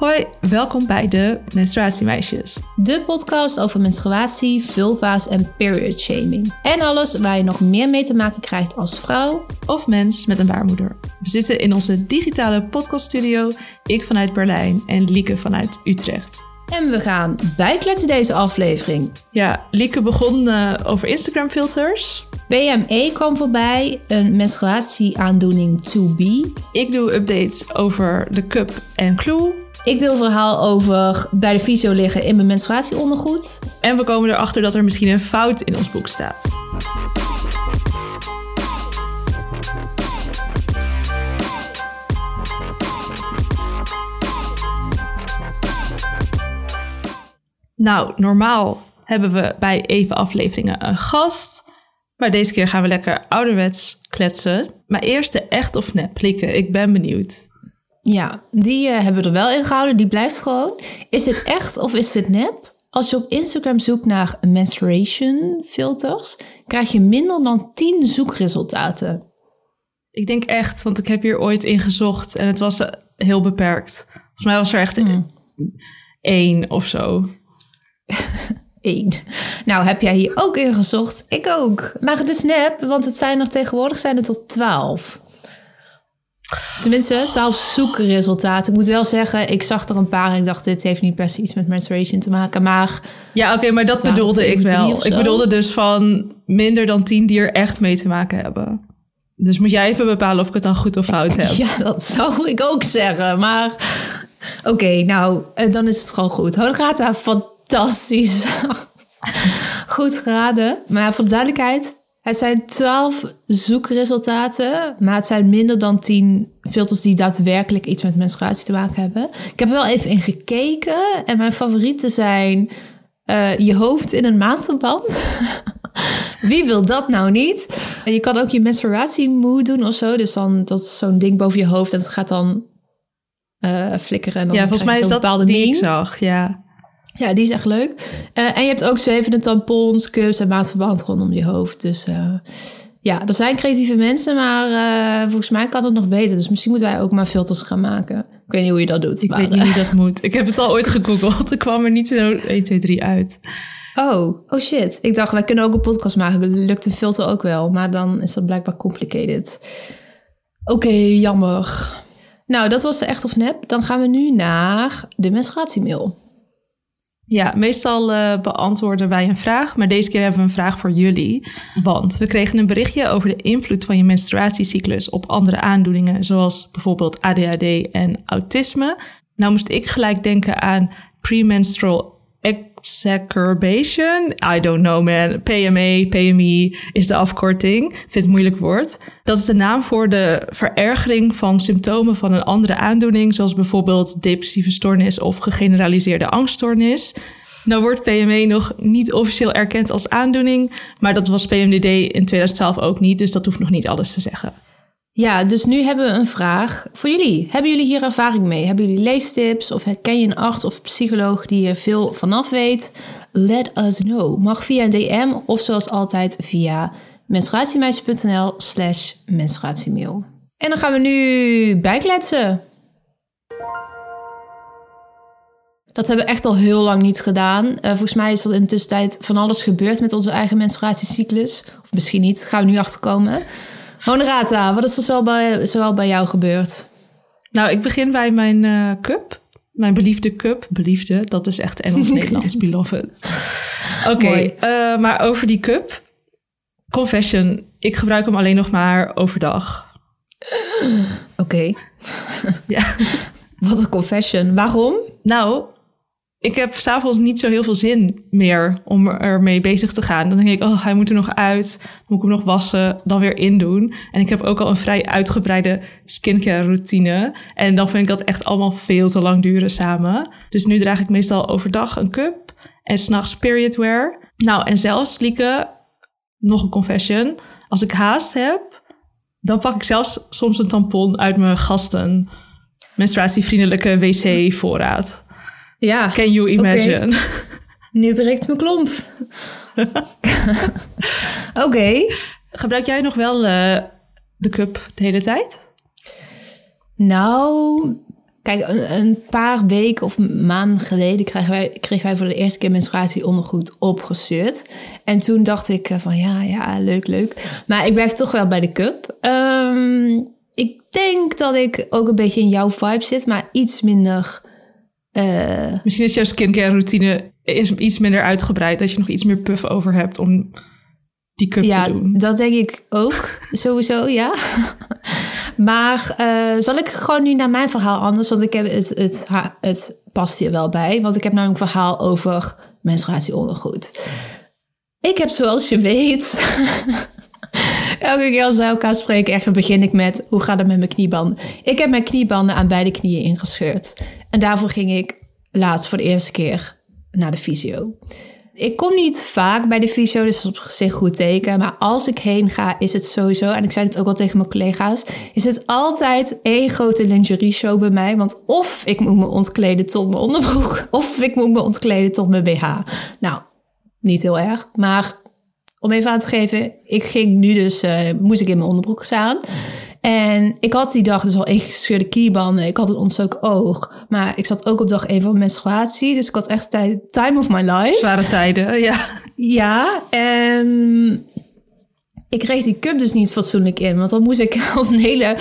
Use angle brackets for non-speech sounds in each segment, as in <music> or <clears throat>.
Hoi, welkom bij de Menstruatiemeisjes. De podcast over menstruatie, vulva's en period shaming. En alles waar je nog meer mee te maken krijgt als vrouw. Of mens met een baarmoeder. We zitten in onze digitale podcaststudio. Ik vanuit Berlijn en Lieke vanuit Utrecht. En we gaan bijkletsen deze aflevering. Ja, Lieke begon uh, over Instagram filters. BME kwam voorbij, een menstruatieaandoening to be. Ik doe updates over de cup en clue. Ik deel een verhaal over bij de fysio liggen in mijn menstruatieondergoed. En we komen erachter dat er misschien een fout in ons boek staat. Nou, normaal hebben we bij even afleveringen een gast. Maar deze keer gaan we lekker ouderwets kletsen. Maar eerst de echt of nep, Lieke. Ik ben benieuwd. Ja, die uh, hebben we er wel in gehouden. Die blijft gewoon. Is het echt of is het nep? Als je op Instagram zoekt naar menstruation filters, krijg je minder dan 10 zoekresultaten. Ik denk echt, want ik heb hier ooit in gezocht en het was eh, heel beperkt. Volgens mij was er echt mm. één of zo. <laughs> Eén. Nou, heb jij hier ook in gezocht? Ik ook. Maar het is nep, want het zijn er tegenwoordig zijn er tot 12. Tenminste, 12 zoekresultaten. Ik moet wel zeggen, ik zag er een paar en ik dacht, dit heeft niet per se iets met menstruation te maken. Maar. Ja, oké, maar dat bedoelde ik wel. Ik bedoelde dus van minder dan 10 die er echt mee te maken hebben. Dus moet jij even bepalen of ik het dan goed of fout heb. <laughs> Ja, dat zou ik ook zeggen. Maar oké, nou, eh, dan is het gewoon goed. Holograta, fantastisch. <laughs> goed geraden. Maar voor de duidelijkheid, het zijn 12 zoekresultaten, maar het zijn minder dan 10 filters die daadwerkelijk iets met menstruatie te maken hebben. Ik heb er wel even in gekeken en mijn favorieten zijn uh, je hoofd in een maandverband. <laughs> Wie wil dat nou niet? En je kan ook je menstruatiemoe doen of zo. Dus dan dat is zo'n ding boven je hoofd en het gaat dan uh, flikkeren. En dan ja, volgens mij is dat bepaalde die ik zag. Ja. Ja, die is echt leuk. Uh, en je hebt ook zwevende tampons, cups en maatverband rondom je hoofd. Dus uh, ja, er zijn creatieve mensen, maar uh, volgens mij kan het nog beter. Dus misschien moeten wij ook maar filters gaan maken. Ik weet niet hoe je dat doet. Ik weet niet hoe dat moet. Ik heb het al ooit gegoogeld. Er kwam er niet zo 1, 2, 3 uit. Oh, oh shit. Ik dacht, wij kunnen ook een podcast maken. Lukt een filter ook wel. Maar dan is dat blijkbaar complicated. Oké, okay, jammer. Nou, dat was de echt of nep. Dan gaan we nu naar de menstruatiemail. Ja, meestal uh, beantwoorden wij een vraag, maar deze keer hebben we een vraag voor jullie. Want we kregen een berichtje over de invloed van je menstruatiecyclus op andere aandoeningen, zoals bijvoorbeeld ADHD en autisme. Nou moest ik gelijk denken aan premenstrual exacerbation. I don't know man. PME, PMI is de afkorting. Vind het moeilijk woord. Dat is de naam voor de verergering van symptomen van een andere aandoening, zoals bijvoorbeeld depressieve stoornis of gegeneraliseerde angststoornis. Nou wordt PME nog niet officieel erkend als aandoening, maar dat was PMDD in 2012 ook niet, dus dat hoeft nog niet alles te zeggen. Ja, dus nu hebben we een vraag voor jullie. Hebben jullie hier ervaring mee? Hebben jullie leestips of ken je een arts of psycholoog die er veel vanaf weet? Let us know. Mag via een DM of zoals altijd via menstruatiemeisje.nl slash menstruatiemail. En dan gaan we nu bijkletsen. Dat hebben we echt al heel lang niet gedaan. Uh, volgens mij is er in de tussentijd van alles gebeurd met onze eigen menstruatiecyclus. Of misschien niet, gaan we nu achterkomen. Honorata, wat is er zoal bij, zoal bij jou gebeurd? Nou, ik begin bij mijn uh, cup. Mijn beliefde cup. Beliefde, dat is echt Engels-Nederlands, <laughs> beloved. <laughs> Oké, okay, uh, maar over die cup. Confession, ik gebruik hem alleen nog maar overdag. Oké. Okay. ja. <laughs> Wat een confession. Waarom? Nou, ik heb s'avonds niet zo heel veel zin meer om ermee bezig te gaan. Dan denk ik, oh, hij moet er nog uit. Moet ik hem nog wassen, dan weer indoen. En ik heb ook al een vrij uitgebreide skincare routine. En dan vind ik dat echt allemaal veel te lang duren samen. Dus nu draag ik meestal overdag een cup en s'nachts period wear. Nou, en zelfs, Lieke, nog een confession. Als ik haast heb, dan pak ik zelfs soms een tampon uit mijn gasten menstruatievriendelijke wc-voorraad. Ja. Can you imagine? Nu breekt mijn klomp. <laughs> Oké. Gebruik jij nog wel uh, de cup de hele tijd? Nou, Kijk, een, een paar weken of maanden geleden kregen wij, kregen wij voor de eerste keer menstruatieondergoed opgestuurd. En toen dacht ik eh, van ja, ja, leuk, leuk. Maar ik blijf toch wel bij de cup. Ehm, ik denk dat ik ook een beetje in jouw vibe zit, maar iets minder... eh, Misschien is jouw skincare routine is iets minder uitgebreid. Dat je nog iets meer puff over hebt om die cup ja, te doen. dat denk ik ook. <laughs> Sowieso, ja. maar eh, zal ik gewoon nu naar mijn verhaal anders? Want ik heb het, het, het past hier wel bij. Want ik heb namelijk een verhaal over menstruatieondergoed. Ik heb zoals je weet... <laughs> Elke keer als wij elkaar spreken, echt, begin ik met... hoe gaat het met mijn kniebanden? Ik heb mijn kniebanden aan beide knieën ingescheurd. En daarvoor ging ik laatst voor de eerste keer naar de fysio. Ik kom niet vaak bij de fysio, dus op zich goed teken. Maar als ik heen ga, is het sowieso... en ik zei het ook al tegen mijn collega's... is het altijd één grote lingerie show bij mij. Want of ik moet me ontkleden tot mijn onderbroek... <laughs> of ik moet me ontkleden tot mijn BH. Nou, niet heel erg, maar om even aan te geven, ik ging nu dus, eh, moest ik in mijn onderbroek staan. En ik had die dag dus al ingescheurde kniebanden. Ik had een ontstoken oog. Maar ik zat ook op dag 1 van menstruatie. Dus ik had echt tijd, time of my life. Zware tijden, <laughs> ja. Ja, en ik kreeg die cup dus niet fatsoenlijk in. Want dan moest ik <laughs> op een hele...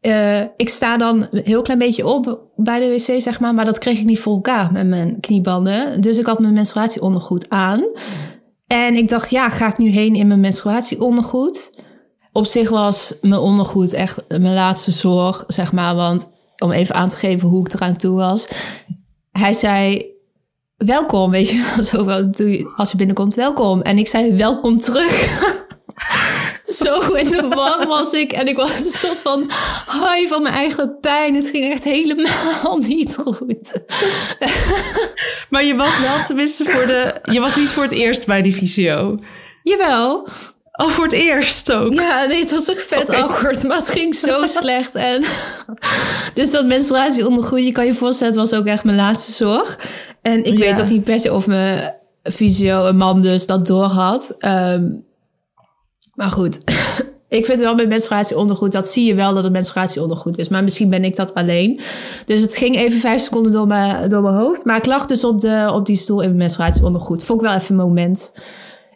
eh, ik sta dan een heel klein beetje op bij de wc, zeg maar. Maar dat kreeg ik niet voor elkaar met mijn kniebanden. Dus ik had mijn menstruatieondergoed aan. En ik dacht, ja, ga ik nu heen in mijn menstruatieondergoed? Op zich was mijn ondergoed echt mijn laatste zorg, zeg maar. Want om even aan te geven hoe ik eraan toe was. Hij zei, welkom, weet je <laughs> als je binnenkomt, welkom. En ik zei, welkom terug. <laughs> Zo <laughs> in de war was ik. En ik was een soort van high van mijn eigen pijn. Het ging echt helemaal <laughs> niet goed. <laughs> Maar je was wel tenminste voor de... Je was niet voor het eerst bij die visio. Jawel. Oh, voor het eerst ook. Ja, nee, het was ook vet Oké. awkward, maar het ging zo slecht. En dus dat menstruatieondergoed, je kan je voorstellen, het was ook echt mijn laatste zorg. En ik Ja. weet ook niet per se of mijn fysio, een man dus, dat door had. Ehm, maar goed, <laughs> ik vind wel met menstruatieondergoed, dat zie je wel dat het menstruatieondergoed is. Maar misschien ben ik dat alleen. Dus het ging even vijf seconden door mijn, door mijn hoofd. Maar ik lag dus op, de, op die stoel in mijn menstruatieondergoed. Vond ik wel even een moment.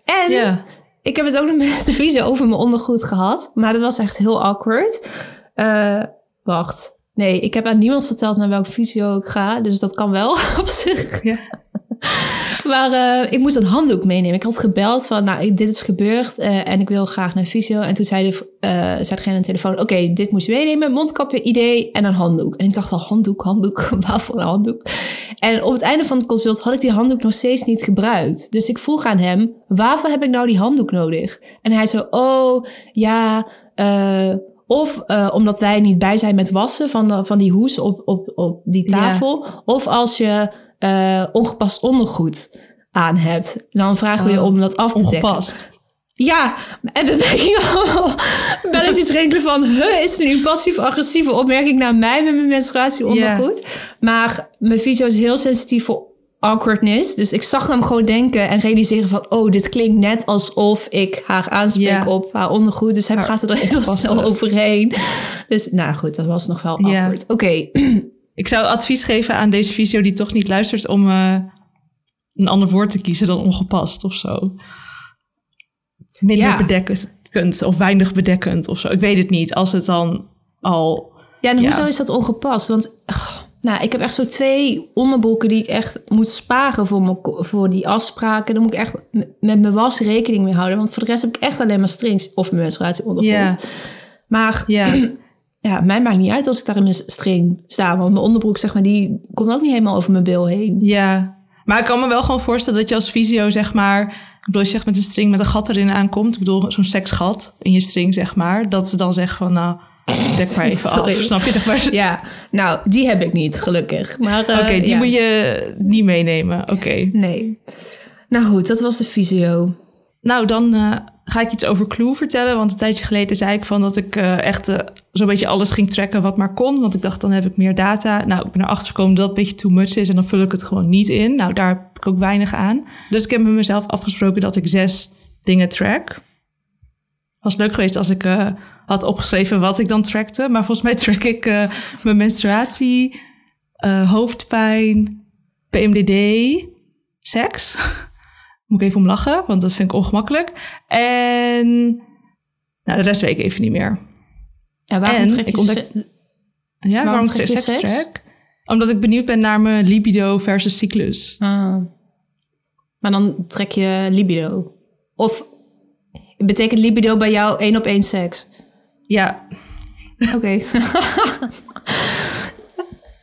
En ik heb het ook nog met de visio over mijn ondergoed gehad. Maar dat was echt heel awkward. Eh, wacht. Nee, ik heb aan niemand verteld naar welke visio ik ga. Dus dat kan wel <laughs> op zich. Ja. Maar eh, ik moest een handdoek meenemen. Ik had gebeld van, nou, dit is gebeurd eh, en ik wil graag naar fysio. En toen zei, de, eh zei degene aan de telefoon, oké, dit moest je meenemen. Mondkapje, idee en een handdoek. En ik dacht al, handdoek, handdoek, <laughs> waarvoor een handdoek? En op het einde van het consult had ik die handdoek nog steeds niet gebruikt. Dus ik vroeg aan hem, waarvoor heb ik nou die handdoek nodig? En hij zei, oh, ja, eh, of omdat wij niet bij zijn met wassen van, de, van die hoes op, op, op die Ja. tafel. Of als je eh, ongepast ondergoed aan hebt. Dan vragen we je Oh, om dat af te dekken. Ongepast. Ja, en dan denk ik al belletjes rinkelen van... Huh, is het nu een passief-agressieve opmerking naar mij met mijn menstruatieondergoed? Maar mijn visio is heel sensitief voor awkwardness. Dus ik zag hem gewoon denken en realiseren van... oh, dit klinkt net alsof ik haar aanspreek op haar ondergoed. Dus hij Haar praat er heel snel overheen. Dus nou goed, dat was nog wel awkward. Oké, Ik zou advies geven aan deze visio die toch niet luistert om eh, een ander woord te kiezen dan ongepast of zo. Minder Ja. bedekkend of weinig bedekkend of zo. Ik weet het niet. Als het dan al. Ja, en Ja. hoezo is dat ongepast? Want nou, ik heb echt zo twee onderbroeken die ik echt moet sparen voor, mijn, voor die afspraken. Dan moet ik echt met mijn was rekening mee houden. Want voor de rest heb ik echt alleen maar strings of mijn menstruatieondergoed. Ja. Maar Ja, <clears throat> ja, mij maakt niet uit als ik daar in mijn string sta. Want mijn onderbroek, zeg maar, die komt ook niet helemaal over mijn bil heen. ja. Maar ik kan me wel gewoon voorstellen dat je als visio, zeg maar. Ik bedoel, als je met een string met een gat erin aankomt. Ik bedoel, zo'n seksgat in je string, zeg maar. Dat ze dan zeggen van, nou, dek maar even <laughs> af. Snap je, zeg maar. Ja, nou, die heb ik niet, gelukkig. Maar, eh, Oké, die ja. moet je niet meenemen. Oké. Nee. Nou goed, dat was de fysio. Nou, dan eh, ga ik iets over Clue vertellen. Want een tijdje geleden zei ik van dat ik eh, echt eh, zo'n beetje alles ging tracken wat maar kon. Want ik dacht, dan heb ik meer data. Nou, ik ben erachter gekomen dat het een beetje too much is. En dan vul ik het gewoon niet in. Nou, daar heb ik ook weinig aan. Dus ik heb met mezelf afgesproken dat ik zes dingen track. Was leuk geweest als ik eh, had opgeschreven wat ik dan trackte. Maar volgens mij track ik mijn menstruatie, hoofdpijn, PMDD, seks. <laughs> Moet ik even om lachen, want dat vind ik ongemakkelijk. En nou, de rest weet ik even niet meer. Ja, waarom En trek je ik Ja, waarom, trek je seks track? Omdat ik benieuwd ben naar mijn libido versus cyclus. Ah. Maar dan trek je libido. Of betekent libido bij jou één op één seks? Ja, Oké. <laughs>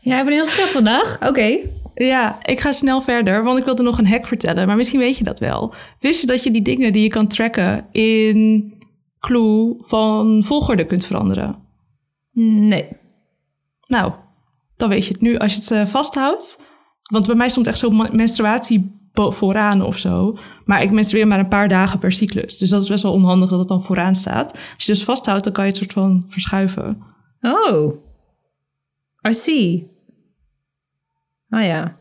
Jij bent heel scherp vandaag. Oké. Ja, ik ga snel verder, want ik wilde nog een hack vertellen. Maar misschien weet je dat wel. Wist je dat je die dingen die je kan tracken in Clue van volgorde kunt veranderen? Nee. Nou, dan weet je het nu als je het eh, vasthoudt. Want bij mij stond echt zo'n menstruatie vooraan of zo. Maar ik menstrueer maar een paar dagen per cyclus. Dus dat is best wel onhandig dat het dan vooraan staat. Als je dus vasthoudt, dan kan je het soort van verschuiven. Oh. I see. Ah ja.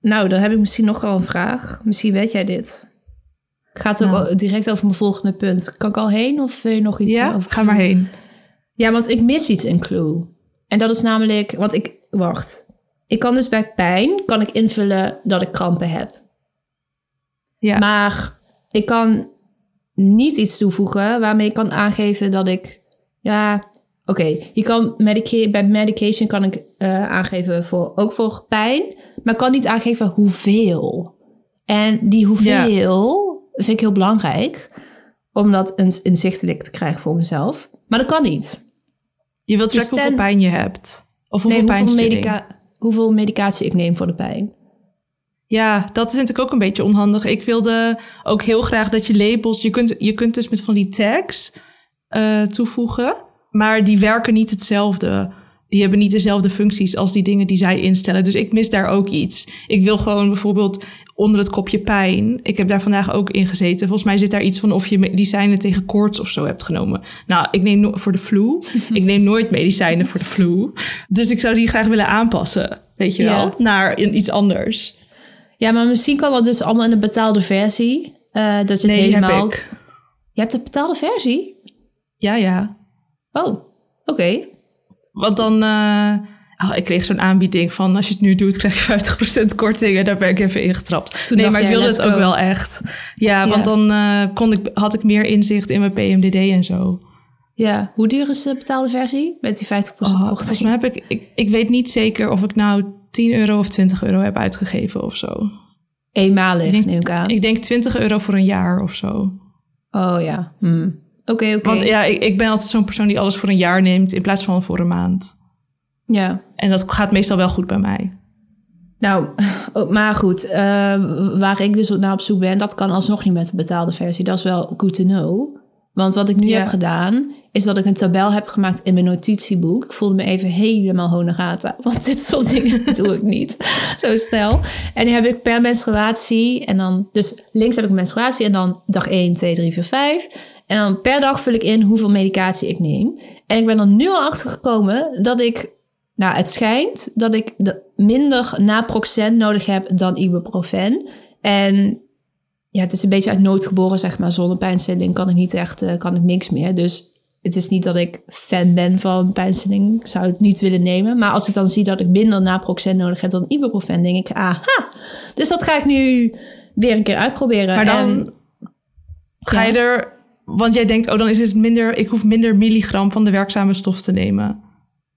Nou, dan heb ik misschien nog wel een vraag. Misschien weet jij dit. Gaat ook Nou. al direct over mijn volgende punt. Kan ik al heen of wil je nog iets Ja, over ga maar heen. Ja, want ik mis iets in Clue. En dat is namelijk, want ik, wacht. Ik kan dus bij pijn, kan ik invullen dat ik krampen heb. Ja. Maar ik kan niet iets toevoegen waarmee ik kan aangeven dat ik, ja, oké. Je kan medica bij medication kan ik eh, aangeven voor, ook voor pijn, maar kan niet aangeven hoeveel. En die hoeveel vind ik heel belangrijk, om dat een inzichtelijk te krijgen voor mezelf. Maar dat kan niet. Je wilt Dus hoeveel pijn je hebt. Of hoeveel nee, hoeveel, pijnstilling. medica hoeveel medicatie ik neem voor de pijn. Ja, dat vind ik ook een beetje onhandig. Ik wilde ook heel graag dat je labels... Je kunt, je kunt dus met van die tags eh, toevoegen... maar die werken niet hetzelfde. Die hebben niet dezelfde functies als die dingen die zij instellen. Dus ik mis daar ook iets. Ik wil gewoon bijvoorbeeld onder het kopje pijn... Ik heb daar vandaag ook in gezeten. Volgens mij zit daar iets van of je medicijnen tegen koorts of zo hebt genomen. Nou, ik neem no- voor de flu. <laughs> ik neem nooit medicijnen voor de flu. Dus ik zou die graag willen aanpassen, weet je Ja. wel, naar iets anders. Ja, maar misschien kan dat dus allemaal in een betaalde versie. Eh dat je het Nee, helemaal... heb ik. Je hebt een betaalde versie? Ja, ja. Oh, oké. Want dan... eh, oh, ik kreeg zo'n aanbieding van... als je het nu doet, krijg je 50% korting. En daar ben ik even ingetrapt. Toen nee, maar ik wilde het ook wel echt. Ja, Ja. want dan eh, kon ik, had ik meer inzicht in mijn PMDD en zo. Ja. Hoe duur is de betaalde versie? Met die 50% Oh, korting? volgens mij heb ik, ik... Ik weet niet zeker of ik nou 10 euro of 20 euro heb uitgegeven of zo. Eenmalig, Ik denk- neem ik aan. Ik denk 20 euro voor een jaar of zo. Oh ja. Hm. Oké, oké. Want ja, ik, ik ben altijd zo'n persoon die alles voor een jaar neemt... in plaats van voor een maand. Ja. En dat gaat meestal wel goed bij mij. Nou, <laughs> oh, maar goed. eh, waar ik dus naar op zoek ben, dat kan alsnog niet met de betaalde versie. Dat is wel good to know. Want wat ik nu Ja. heb gedaan, is dat ik een tabel heb gemaakt in mijn notitieboek. Ik voelde me even helemaal honegata. <laughs> Want dit soort dingen <laughs> doe ik niet zo snel. En die heb ik per menstruatie. En dan, dus links heb ik menstruatie en dan dag 1, 2, 3, 4, 5. En dan per dag vul ik in hoeveel medicatie ik neem. En ik ben er nu al achter gekomen dat ik nou, het schijnt dat ik de minder naproxen nodig heb dan ibuprofen. En ja, het is een beetje uit nood geboren, zeg maar. Zonder pijnstilling kan ik niet echt, eh, kan ik niks meer. Dus het is niet dat ik fan ben van pijnstilling. Ik zou het niet willen nemen. Maar als ik dan zie dat ik minder naproxen nodig heb dan ibuprofen, denk ik, aha. Dus dat ga ik nu weer een keer uitproberen. Maar dan En- ga je er... Want jij denkt, oh, dan is het minder... Ik hoef minder milligram van de werkzame stof te nemen.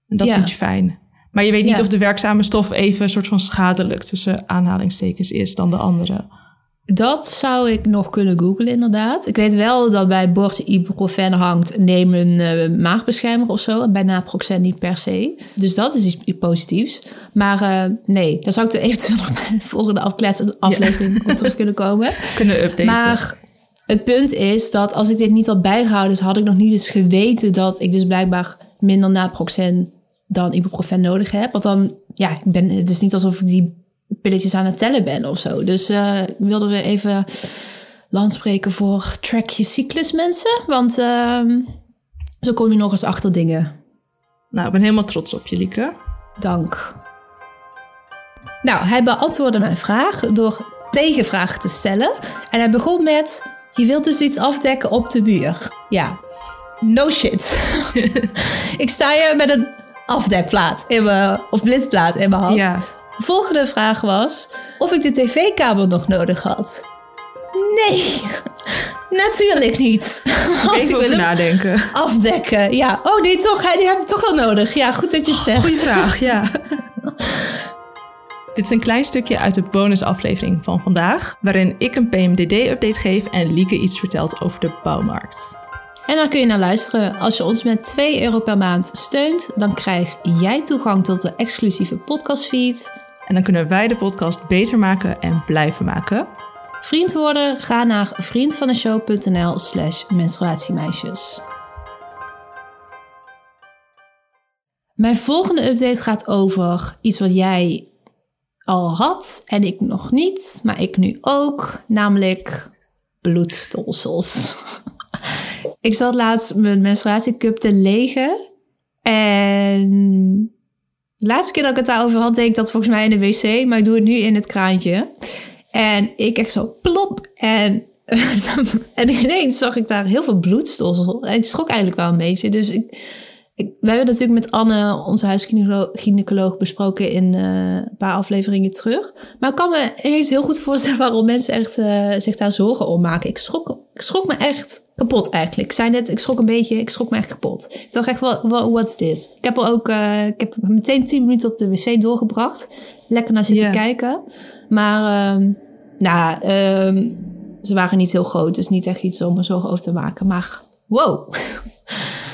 En dat Ja. vind je fijn. Maar je weet niet Ja. of de werkzame stof even een soort van schadelijk... tussen aanhalingstekens is dan de andere. Dat zou ik nog kunnen googlen, inderdaad. Ik weet wel dat bij bord ibuprofen hangt, neem een eh, maagbeschermer of zo. En bij naproxen niet per se. Dus dat is iets positiefs. Maar eh, nee, daar zou ik er eventueel <laughs> nog bij de volgende aflevering op terug kunnen komen. <laughs> Kunnen updaten. Maar het punt is dat als ik dit niet had bijgehouden, dus had ik nog niet eens geweten dat ik dus blijkbaar minder naproxen dan ibuprofen nodig heb. Want dan, ja, ik ben, het is niet alsof ik die pilletjes aan het tellen ben of zo. Dus eh wilden we even land spreken voor track je cyclus mensen. Want ehm, zo kom je nog eens achter dingen. Nou, ik ben helemaal trots op je, Lieke. Dank. Nou, hij beantwoordde mijn vraag door tegenvragen te stellen. En hij begon met: Je wilt dus iets afdekken op de muur. Ja, no shit. <laughs> ik sta hier met een afdekplaat in mijn, of blitplaat in mijn hand. Ja. Volgende vraag was of ik de tv-kabel nog nodig had. Nee, <laughs> natuurlijk niet. Want <laughs> ik Even wil over nadenken. afdekken. Ja, oh nee, toch, die heb ik toch wel nodig. Ja, goed dat je het zegt. Goeie vraag, ja. Dit is een klein stukje uit de bonusaflevering van vandaag, waarin ik een PMDD-update geef en Lieke iets vertelt over de bouwmarkt. En dan kun je naar luisteren. Als je ons met 2 euro per maand steunt, dan krijg jij toegang tot de exclusieve podcastfeed. En dan kunnen wij de podcast beter maken en blijven maken. Vriend worden? Ga naar vriendvandeshow.nl slash menstruatiemeisjes. Mijn volgende update gaat over iets wat jij al had en ik nog niet, maar ik nu ook, namelijk bloedstolsels. <laughs> ik zat laatst mijn menstruatiecup te legen en de laatste keer dat ik het daarover had, deed ik dat volgens mij in de wc, maar ik doe het nu in het kraantje. En ik echt zo plop. En, <laughs> en ineens zag ik daar heel veel bloedstolsel. En ik schrok eigenlijk wel een beetje. Dus ik, ik, we hebben natuurlijk met Anne, onze huisgynaecoloog, besproken in eh, een paar afleveringen terug. Maar ik kan me ineens heel goed voorstellen waarom mensen echt eh, zich daar zorgen om maken. Ik schrok, ik schrok me echt kapot eigenlijk. Ik zei net, ik schrok een beetje, ik schrok me echt kapot. Ik dacht echt, wel, what's this? Ik heb er ook, eh, ik heb meteen 10 minuten op de wc doorgebracht. Lekker naar zitten kijken. Maar, ehm, nou, ehm, ze waren niet heel groot, dus niet echt iets om me zorgen over te maken. Maar wow, <laughs>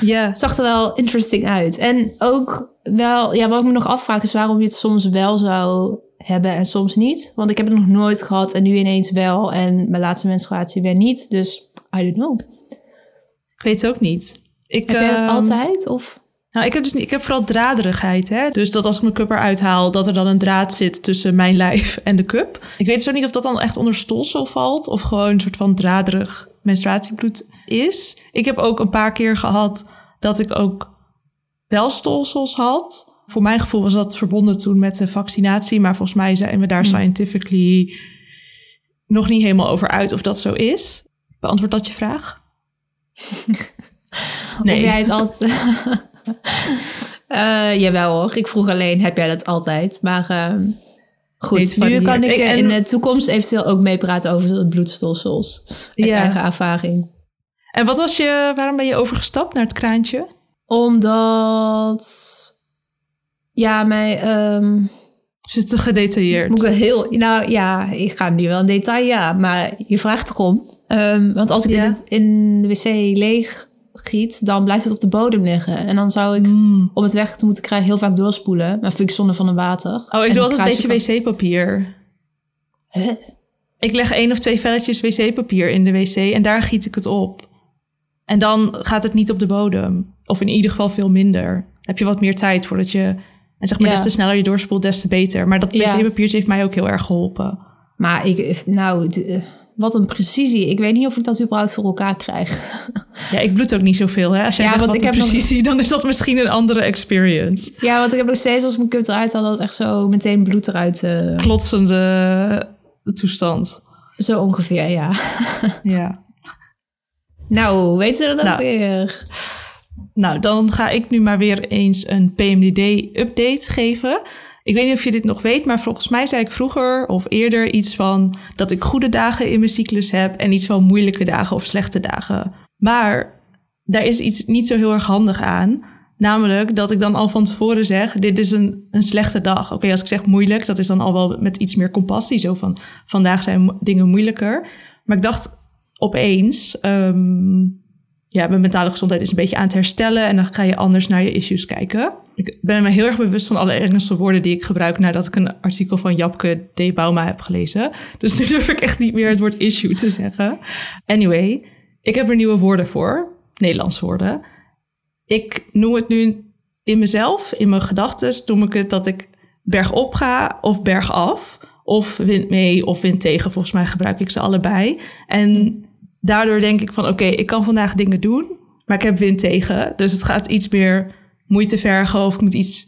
Ja, het zag er wel interesting uit. En ook wel, ja, wat ik me nog afvraag is waarom je het soms wel zou hebben en soms niet. Want ik heb het nog nooit gehad en nu ineens wel. En mijn laatste menstruatie weer niet. Dus I don't know. ik weet het ook niet. Ik, Heb jij dat ehm, altijd? Of? Nou, ik heb dus niet, ik heb vooral draderigheid. Hè? Dus dat als ik mijn cup eruit haal, dat er dan een draad zit tussen mijn <laughs> lijf en de cup. Ik weet zo niet of dat dan echt onder stolsel valt of gewoon een soort van draderig menstruatiebloed is. Ik heb ook een paar keer gehad dat ik ook wel stolsels had. Voor mijn gevoel was dat verbonden toen met de vaccinatie, maar volgens mij zijn we daar scientifically nog niet helemaal over uit of dat zo is. Beantwoord dat je vraag? <laughs> Of jij het altijd... <laughs> Eh, jawel hoor. Ik vroeg alleen, heb jij dat altijd? Maar ehm, Nee, goed, het nu kan ik in de toekomst eventueel ook meepraten over de bloedstolsels. Met Ja. eigen ervaring. En wat was je, waarom ben je overgestapt naar het kraantje? Omdat... Ja, mij... ehm, Is het te gedetailleerd? Moet ik wel heel... Nou ja, ik ga nu wel in detail, ja. Maar je vraagt erom. Ehm, want als ik Ja. in, het, in de wc leeg giet, dan blijft het op de bodem liggen. En dan zou ik, Mm. om het weg te moeten krijgen, heel vaak doorspoelen. Maar vind ik zonde van het water. Oh, ik En doe altijd een beetje wc-papier. Huh? Ik leg één of twee velletjes wc-papier in de wc en daar giet ik het op. En dan gaat het niet op de bodem. Of in ieder geval veel minder. Heb je wat meer tijd voordat je... En zeg maar, Ja. des te sneller je doorspoelt, des te beter. Maar dat Ja. wc-papiertje heeft mij ook heel erg geholpen. Maar ik... Nou, d- eh, wat een precisie. Ik weet niet of ik dat überhaupt voor elkaar krijg. Ja, ik bloed ook niet zoveel, hè? Als jij Ja, zegt wat ik nog- precisie, dan is dat misschien een andere experience. Ja, want ik heb nog steeds als mijn cup eruit had, dat echt zo meteen bloed eruit... eh, Klotsende toestand. zo ongeveer, ja. Ja. Nou, weten we dat ook Nou. weer? Nou, dan ga ik nu maar weer eens een PMDD-update geven. Ik weet niet of je dit nog weet, maar volgens mij zei ik vroeger of eerder iets van dat ik goede dagen in mijn cyclus heb en iets van moeilijke dagen of slechte dagen. Maar daar is iets niet zo heel erg handig aan. Namelijk dat ik dan al van tevoren zeg: dit is een, een slechte dag. Oké, als ik zeg moeilijk, dat is dan al wel met iets meer compassie. Zo van vandaag zijn dingen moeilijker. Maar ik dacht opeens. ehm, ja, mijn mentale gezondheid is een beetje aan het herstellen. En dan ga je anders naar je issues kijken. Ik ben me heel erg bewust van alle Engelse woorden die ik gebruik nadat ik een artikel van Japke D. Bauma heb gelezen. Dus nu durf ik echt niet meer het woord issue te zeggen. Anyway, ik heb er nieuwe woorden voor. Nederlandse woorden. Ik noem het nu in mezelf, in mijn gedachten, noem ik het dat ik bergop ga of bergaf. Of wind mee of wind tegen. Volgens mij gebruik ik ze allebei. En daardoor denk ik van oké, ik kan vandaag dingen doen, maar ik heb wind tegen. Dus het gaat iets meer moeite vergen of ik moet iets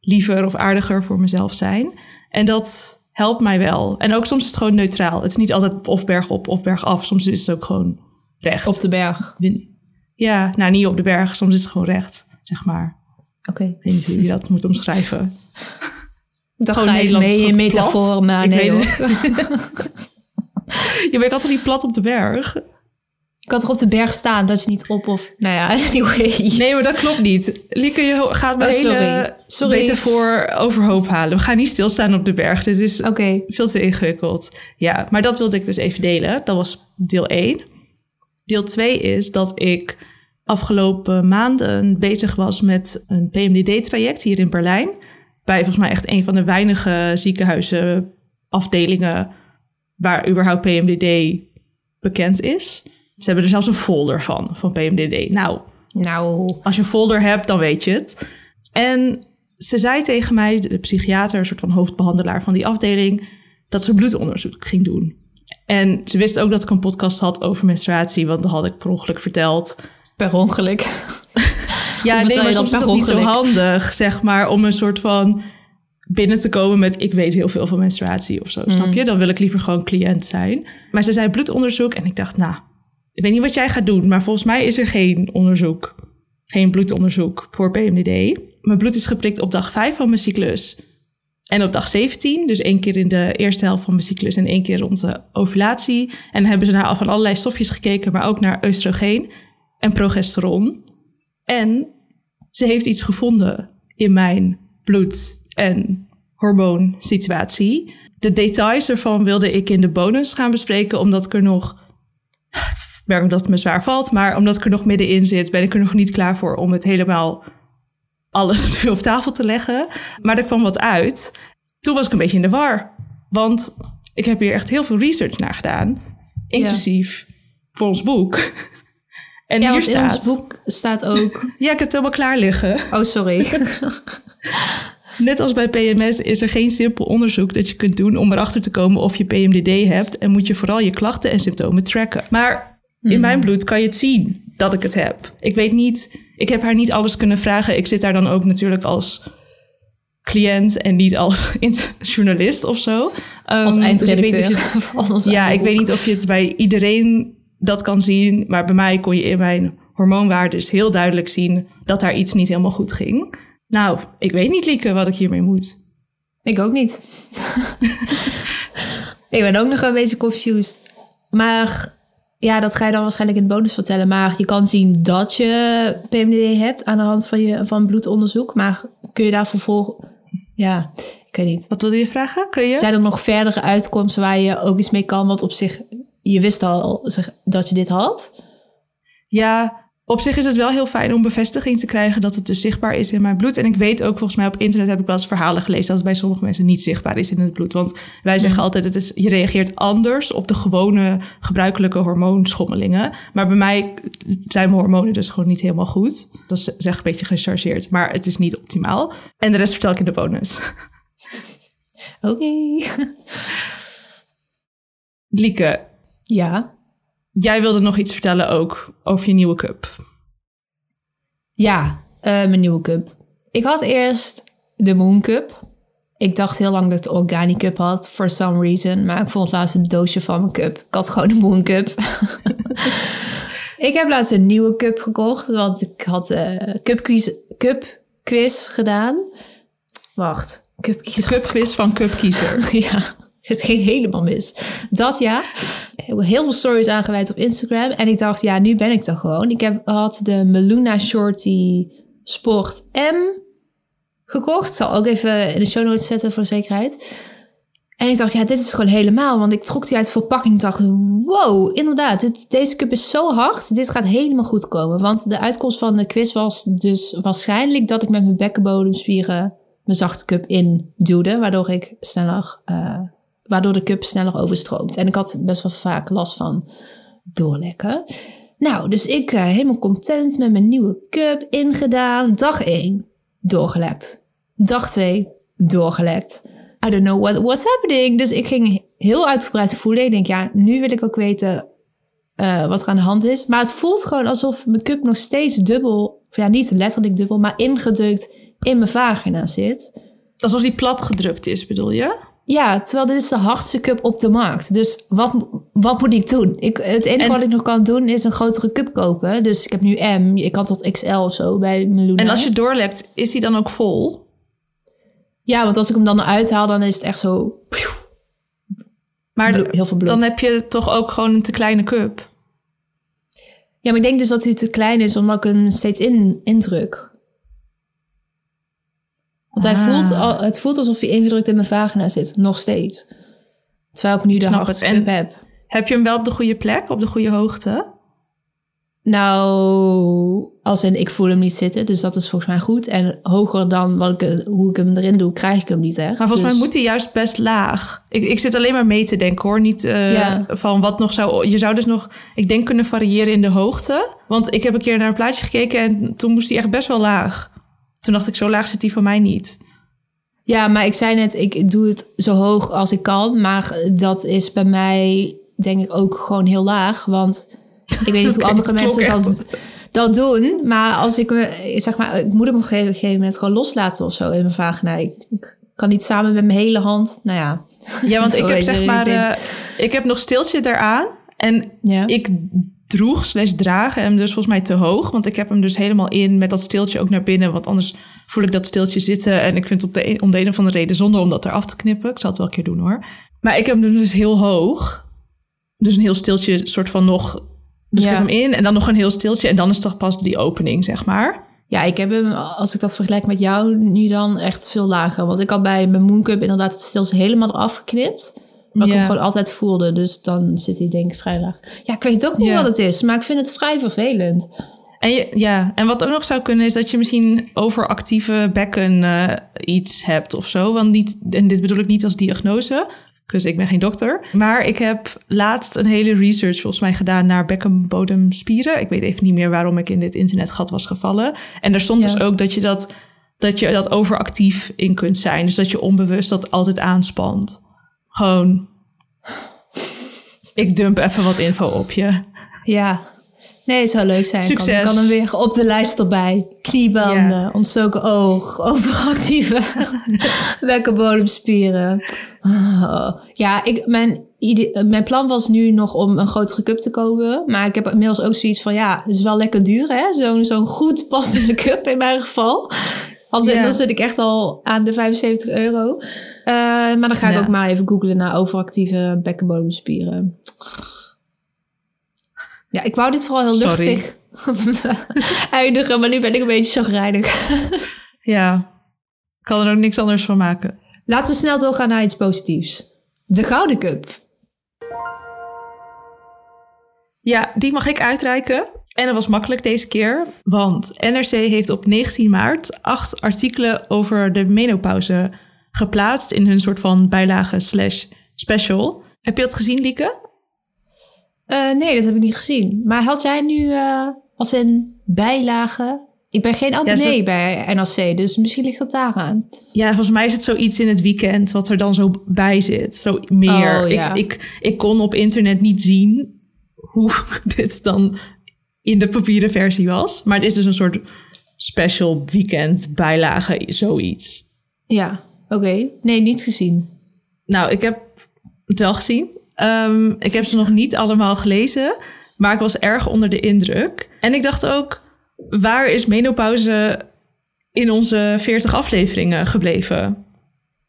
liever of aardiger voor mezelf zijn. En dat helpt mij wel. En ook soms is het gewoon neutraal. Het is niet altijd of bergop of bergaf. Soms is het ook gewoon recht. Op de berg. Ja, nou niet op de berg. Soms is het gewoon recht, zeg maar. Oké. Ik weet niet hoe je dat moet omschrijven. <laughs> Gewoon ga Nederlands mee in metafoor, maar nee weet hoor. Je bent altijd niet plat op de berg. Ik had er op de berg staan, dat je niet op of... Nou ja, <laughs> anyway. Nee, maar dat klopt niet. Lieke, je gaat mijn Oh, sorry. hele Sorry. metafoor overhoop halen. We gaan niet stilstaan op de berg. Dit is veel te ingewikkeld. Ja, maar dat wilde ik dus even delen. Dat was deel 1. Deel 2 is dat ik afgelopen maanden bezig was met een PMDD-traject hier in Berlijn. Bij volgens mij echt een van de weinige ziekenhuizen, afdelingen waar überhaupt PMDD bekend is. Ze hebben er zelfs een folder van, van PMDD. Nou, Nou, als je een folder hebt, dan weet je het. En ze zei tegen mij, de psychiater, een soort van hoofdbehandelaar van die afdeling, dat ze bloedonderzoek ging doen. En ze wist ook dat ik een podcast had over menstruatie, want dat had ik per ongeluk verteld. per ongeluk. <laughs> Ja, nee, maar soms is dat niet zo handig, zeg maar, om een soort van binnen te komen met ik weet heel veel van menstruatie of zo, Mm. snap je? Dan wil ik liever gewoon cliënt zijn. Maar ze zei bloedonderzoek en ik dacht, nou, ik weet niet wat jij gaat doen, maar volgens mij is er geen onderzoek, geen bloedonderzoek voor PMDD. Mijn bloed is geprikt op dag 5 van mijn cyclus en op dag 17, dus één keer in de eerste helft van mijn cyclus en één keer rond de ovulatie. En dan hebben ze naar van allerlei stofjes gekeken, maar ook naar oestrogeen en progesteron. En ze heeft iets gevonden in mijn bloed- en hormoonsituatie. De details ervan wilde ik in de bonus gaan bespreken, omdat ik er nog. Merk dat het me zwaar valt, maar omdat ik er nog middenin zit, ben ik er nog niet klaar voor om het helemaal alles <laughs> nu op tafel te leggen. Maar er kwam wat uit. Toen was ik een beetje in de war. Want ik heb hier echt heel veel research naar gedaan. Inclusief voor ons boek. <laughs> En Ja, hier want in staat... ons boek staat ook... <laughs> Ja, ik heb het helemaal klaar liggen. Oh, sorry. Net als bij PMS is er geen simpel onderzoek dat je kunt doen om erachter te komen of je PMDD hebt. En moet je vooral je klachten en symptomen tracken. Maar in mijn bloed kan je het zien dat ik het heb. Ik weet niet, ik heb haar niet alles kunnen vragen. Ik zit daar dan ook natuurlijk als cliënt en niet als <laughs> journalist of zo. Als Ehm, dus ik weet eindredacteur je- <laughs> van ons ja, ik weet niet of je het bij iedereen dat kan zien. Maar bij mij kon je in mijn hormoonwaardes heel duidelijk zien dat daar iets niet helemaal goed ging. Nou, ik weet niet, Lieke, wat ik hiermee moet. Ik ook niet. <laughs> ik ben ook nog een beetje confused. Maar ja, dat ga je dan waarschijnlijk in de bonus vertellen. Maar je kan zien dat je PMDD hebt aan de hand van je van bloedonderzoek. Maar kun je daar vervolgens... Ja, ik weet niet. Wat wilde je vragen? Kun je? Zijn er nog verdere uitkomsten waar je ook iets mee kan? Want op zich, je wist al zeg, dat je dit had. Ja, op zich is het wel heel fijn om bevestiging te krijgen dat het dus zichtbaar is in mijn bloed. En ik weet ook, volgens mij op internet heb ik wel eens verhalen gelezen dat het bij sommige mensen niet zichtbaar is in het bloed. Want wij zeggen altijd, het is, je reageert anders op de gewone gebruikelijke hormoonschommelingen. Maar bij mij zijn mijn hormonen dus gewoon niet helemaal goed. Dat is zeg een beetje gechargeerd, maar het is niet optimaal. En de rest vertel ik in de bonus. Oké. Lieke, Ja. Jij wilde nog iets vertellen ook over je nieuwe cup. Ja, eh, mijn nieuwe cup. Ik had eerst de Moon Cup. Ik dacht heel lang dat ik de Organic Cup had, for some reason. Maar ik vond laatst een doosje van mijn cup. Ik had gewoon de Moon Cup. <laughs> ik heb laatst een nieuwe cup gekocht, want ik had eh cup, quiz, cup quiz gedaan. Wacht, cup quiz. De cupquiz van <laughs> Cupkiezer. Ja, het ging helemaal mis. Dat ja. Ik heel veel stories aangeweid op Instagram. En ik dacht, ja, nu ben ik er gewoon. Ik heb, had de Meluna Shorty Sport M gekocht. Ik zal ook even in de show notes zetten voor zekerheid. En ik dacht, ja, dit is gewoon helemaal. Want ik trok die uit verpakking en dacht, wow, inderdaad. Dit, deze cup is zo hard. Dit gaat helemaal goed komen. Want de uitkomst van de quiz was dus waarschijnlijk dat ik met mijn bekkenbodemspieren mijn zachte cup in duwde. Waardoor ik sneller, eh, waardoor de cup sneller overstroomt. En ik had best wel vaak last van doorlekken. Nou, dus ik eh, helemaal content met mijn nieuwe cup ingedaan. Dag 1, doorgelekt. Dag 2, doorgelekt. I don't know what was happening. Dus ik ging heel uitgebreid voelen. Ik denk, ja, nu wil ik ook weten eh, wat er aan de hand is. Maar het voelt gewoon alsof mijn cup nog steeds dubbel, of ja, niet letterlijk dubbel, maar ingedrukt in mijn vagina zit. Alsof die plat gedrukt is, bedoel je? Ja, terwijl dit is de hardste cup op de markt. Dus wat, wat moet ik doen? Ik, het enige En- wat ik nog kan doen is een grotere cup kopen. Dus ik heb nu M. Ik kan tot XL of zo bij Meloena. En als je doorlekt, is die dan ook vol? Ja, want als ik hem dan eruit haal, dan is het echt zo... Maar Bloed- heel veel bloed. dan heb je toch ook gewoon een te kleine cup. Ja, maar ik denk dus dat hij te klein is omdat ik hem steeds in, indruk. Want hij Ah. voelt, het voelt alsof hij ingedrukt in mijn vagina zit. Nog steeds. Terwijl ik nu de cup heb. Heb je hem wel op de goede plek, op de goede hoogte? Nou, als in ik voel hem niet zitten, dus dat is volgens mij goed. En hoger dan wat ik, hoe ik hem erin doe, krijg ik hem niet echt. Maar volgens Dus- mij moet hij juist best laag. Ik, ik zit alleen maar mee te denken hoor. Niet eh, Ja. van wat nog zou. Je zou dus nog, ik denk, kunnen variëren in de hoogte. Want ik heb een keer naar een plaatje gekeken en toen moest hij echt best wel laag. Toen dacht ik, zo laag zit hij voor mij niet. Ja, maar ik zei net, ik doe het zo hoog als ik kan. Maar dat is bij mij, denk ik, ook gewoon heel laag. Want ik weet niet <laughs> hoe andere mensen dat, dat doen. Maar als ik me, zeg maar, ik moet hem op een gegeven moment gewoon loslaten of zo in mijn vagina. Ik, ik kan niet samen met mijn hele hand, nou ja. Ja, want <laughs> ik heb zeg maar, eh, ik heb nog stiltje eraan. En Ja. ik droeg slash dragen hem dus volgens mij te hoog. Want ik heb hem dus helemaal in met dat stiltje ook naar binnen. Want anders voel ik dat stiltje zitten. En ik vind het op de een, om de een of andere reden zonde om dat eraf te knippen. Ik zal het wel een keer doen hoor. Maar ik heb hem dus heel hoog. Dus een heel stiltje soort van nog... Dus ik heb hem in en dan nog een heel stiltje. En dan is toch pas die opening, zeg maar. Ja, ik heb hem, als ik dat vergelijk met jou, nu dan echt veel lager. Want ik had bij mijn Mooncup inderdaad het stilse helemaal eraf geknipt. Maar ik hem gewoon altijd voelde. Dus dan zit hij denk ik vrij laag. Ja, ik weet ook niet Ja. wat het is. Maar ik vind het vrij vervelend. En, je, ja, en wat ook nog zou kunnen is dat je misschien overactieve bekken eh, iets hebt of zo. Want niet, en dit bedoel ik niet als diagnose, dus ik ben geen dokter. Maar ik heb laatst een hele research volgens mij gedaan naar bekkenbodemspieren. Ik weet even niet meer waarom ik in dit internetgat was gevallen. En daar stond Ja. dus ook dat je dat, dat je dat overactief in kunt zijn. Dus dat je onbewust dat altijd aanspant. Gewoon, ik dump even wat info op je. Ja. Nee, het zou leuk zijn. Kan, Succes. ik kan hem weer op de lijst erbij. Kniebanden, Ja. ontstoken oog, <laughs> overactieve bekkenbodemspieren. Ah. Ja, ik, mijn, mijn plan was nu nog om een grotere cup te kopen. Maar ik heb inmiddels ook zoiets van, ja, het is wel lekker duur, hè? Zo'n zo'n goed passende <laughs> cup in mijn geval. Als Ja. dan zit ik echt al aan de 75 euro. Eh, maar dan ga ik Ja. ook maar even googlen naar overactieve bekkenbodemspieren. Ja, ik wou dit vooral heel Sorry. luchtig <laughs> eindigen, maar nu ben ik een beetje chagrijnig. <laughs> Ja, ik kan er ook niks anders van maken. Laten we snel doorgaan naar iets positiefs. De Gouden Cup. Ja, die mag ik uitreiken. En dat was makkelijk deze keer, want NRC heeft op 19 maart acht artikelen over de menopauze geplaatst in hun soort van bijlage slash special. Heb je dat gezien, Lieke? Eh, nee, dat heb ik niet gezien. Maar had jij nu eh, als een bijlage... Ik ben geen abonnee bij NRC, dus misschien ligt dat daaraan. Ja, volgens mij is het zoiets in het weekend wat er dan zo bij zit. Zo meer. Oh, ja. ik, ik, ik kon op internet niet zien hoe <laughs> dit dan in de papieren versie was. Maar het is dus een soort special weekend bijlage, zoiets. Ja, oké. Nee, niet gezien. Nou, ik heb het wel gezien. Ehm, ik heb ze nog niet allemaal gelezen, maar ik was erg onder de indruk. En ik dacht ook, waar is menopauze in onze 40 afleveringen gebleven?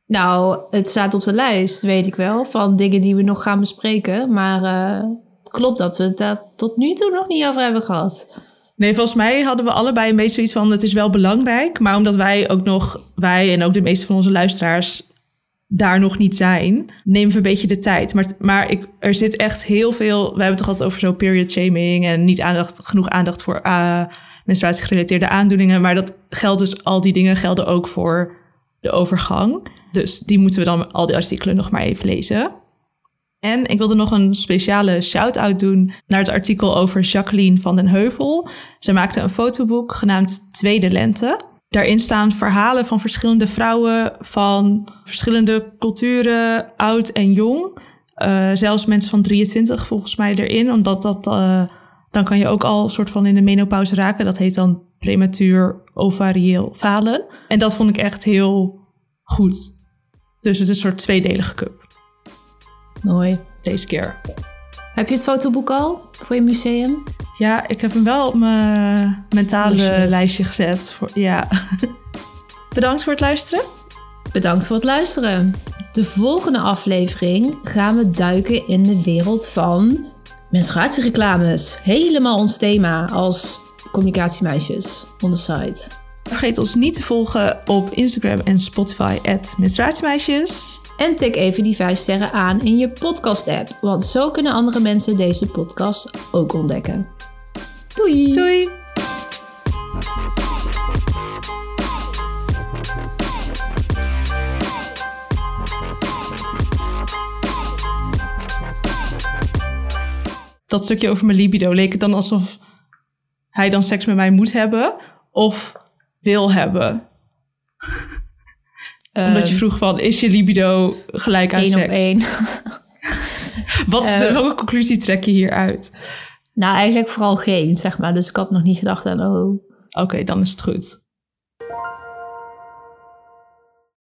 Nou, het staat op de lijst, weet ik wel, van dingen die we nog gaan bespreken. Maar eh, klopt dat we het daar tot nu toe nog niet over hebben gehad. Nee, volgens mij hadden we allebei een beetje zoiets van: het is wel belangrijk, maar omdat wij ook nog, wij en ook de meeste van onze luisteraars daar nog niet zijn, nemen we een beetje de tijd. Maar, maar ik, er zit echt heel veel. We hebben het toch altijd over zo period shaming en niet aandacht, genoeg aandacht voor uh, menstruatiegerelateerde aandoeningen. Maar dat geldt dus, al die dingen gelden ook voor de overgang. Dus die moeten we dan, al die artikelen, nog maar even lezen. En ik wilde nog een speciale shout-out doen naar het artikel over Jacqueline van den Heuvel. Ze maakte een fotoboek genaamd Tweede Lente. Daarin staan verhalen van verschillende vrouwen van verschillende culturen, oud en jong. Uh, zelfs mensen van 23 volgens mij erin, omdat dat, uh, dan kan je ook al soort van in de menopauze raken. Dat heet dan prematuur ovarieel falen. En dat vond ik echt heel goed. Dus het is een soort tweedelige cup Mooi. deze keer. Heb je het fotoboek al voor je museum? Ja, ik heb hem wel op mijn mentale Wishlist. lijstje gezet. Voor, ja. <laughs> Bedankt voor het luisteren. Bedankt voor het luisteren. De volgende aflevering gaan we duiken in de wereld van menstruatiereclames. Helemaal ons thema als communicatiemeisjes on the site. Vergeet ons niet te volgen op Instagram en Spotify, menstruatiemeisjes. En tik even die 5 sterren aan in je podcast-app, want zo kunnen andere mensen deze podcast ook ontdekken. Doei! Doei! Dat stukje over mijn libido leek het dan alsof hij dan seks met mij moet hebben of wil hebben. Omdat je vroeg van, is je libido gelijk aan Eén seks? op één. <laughs> Wat is de, welke conclusie trek je hieruit? nou, eigenlijk vooral geen, zeg maar. Dus ik had nog niet gedacht aan, oh, Oké, dan is het goed.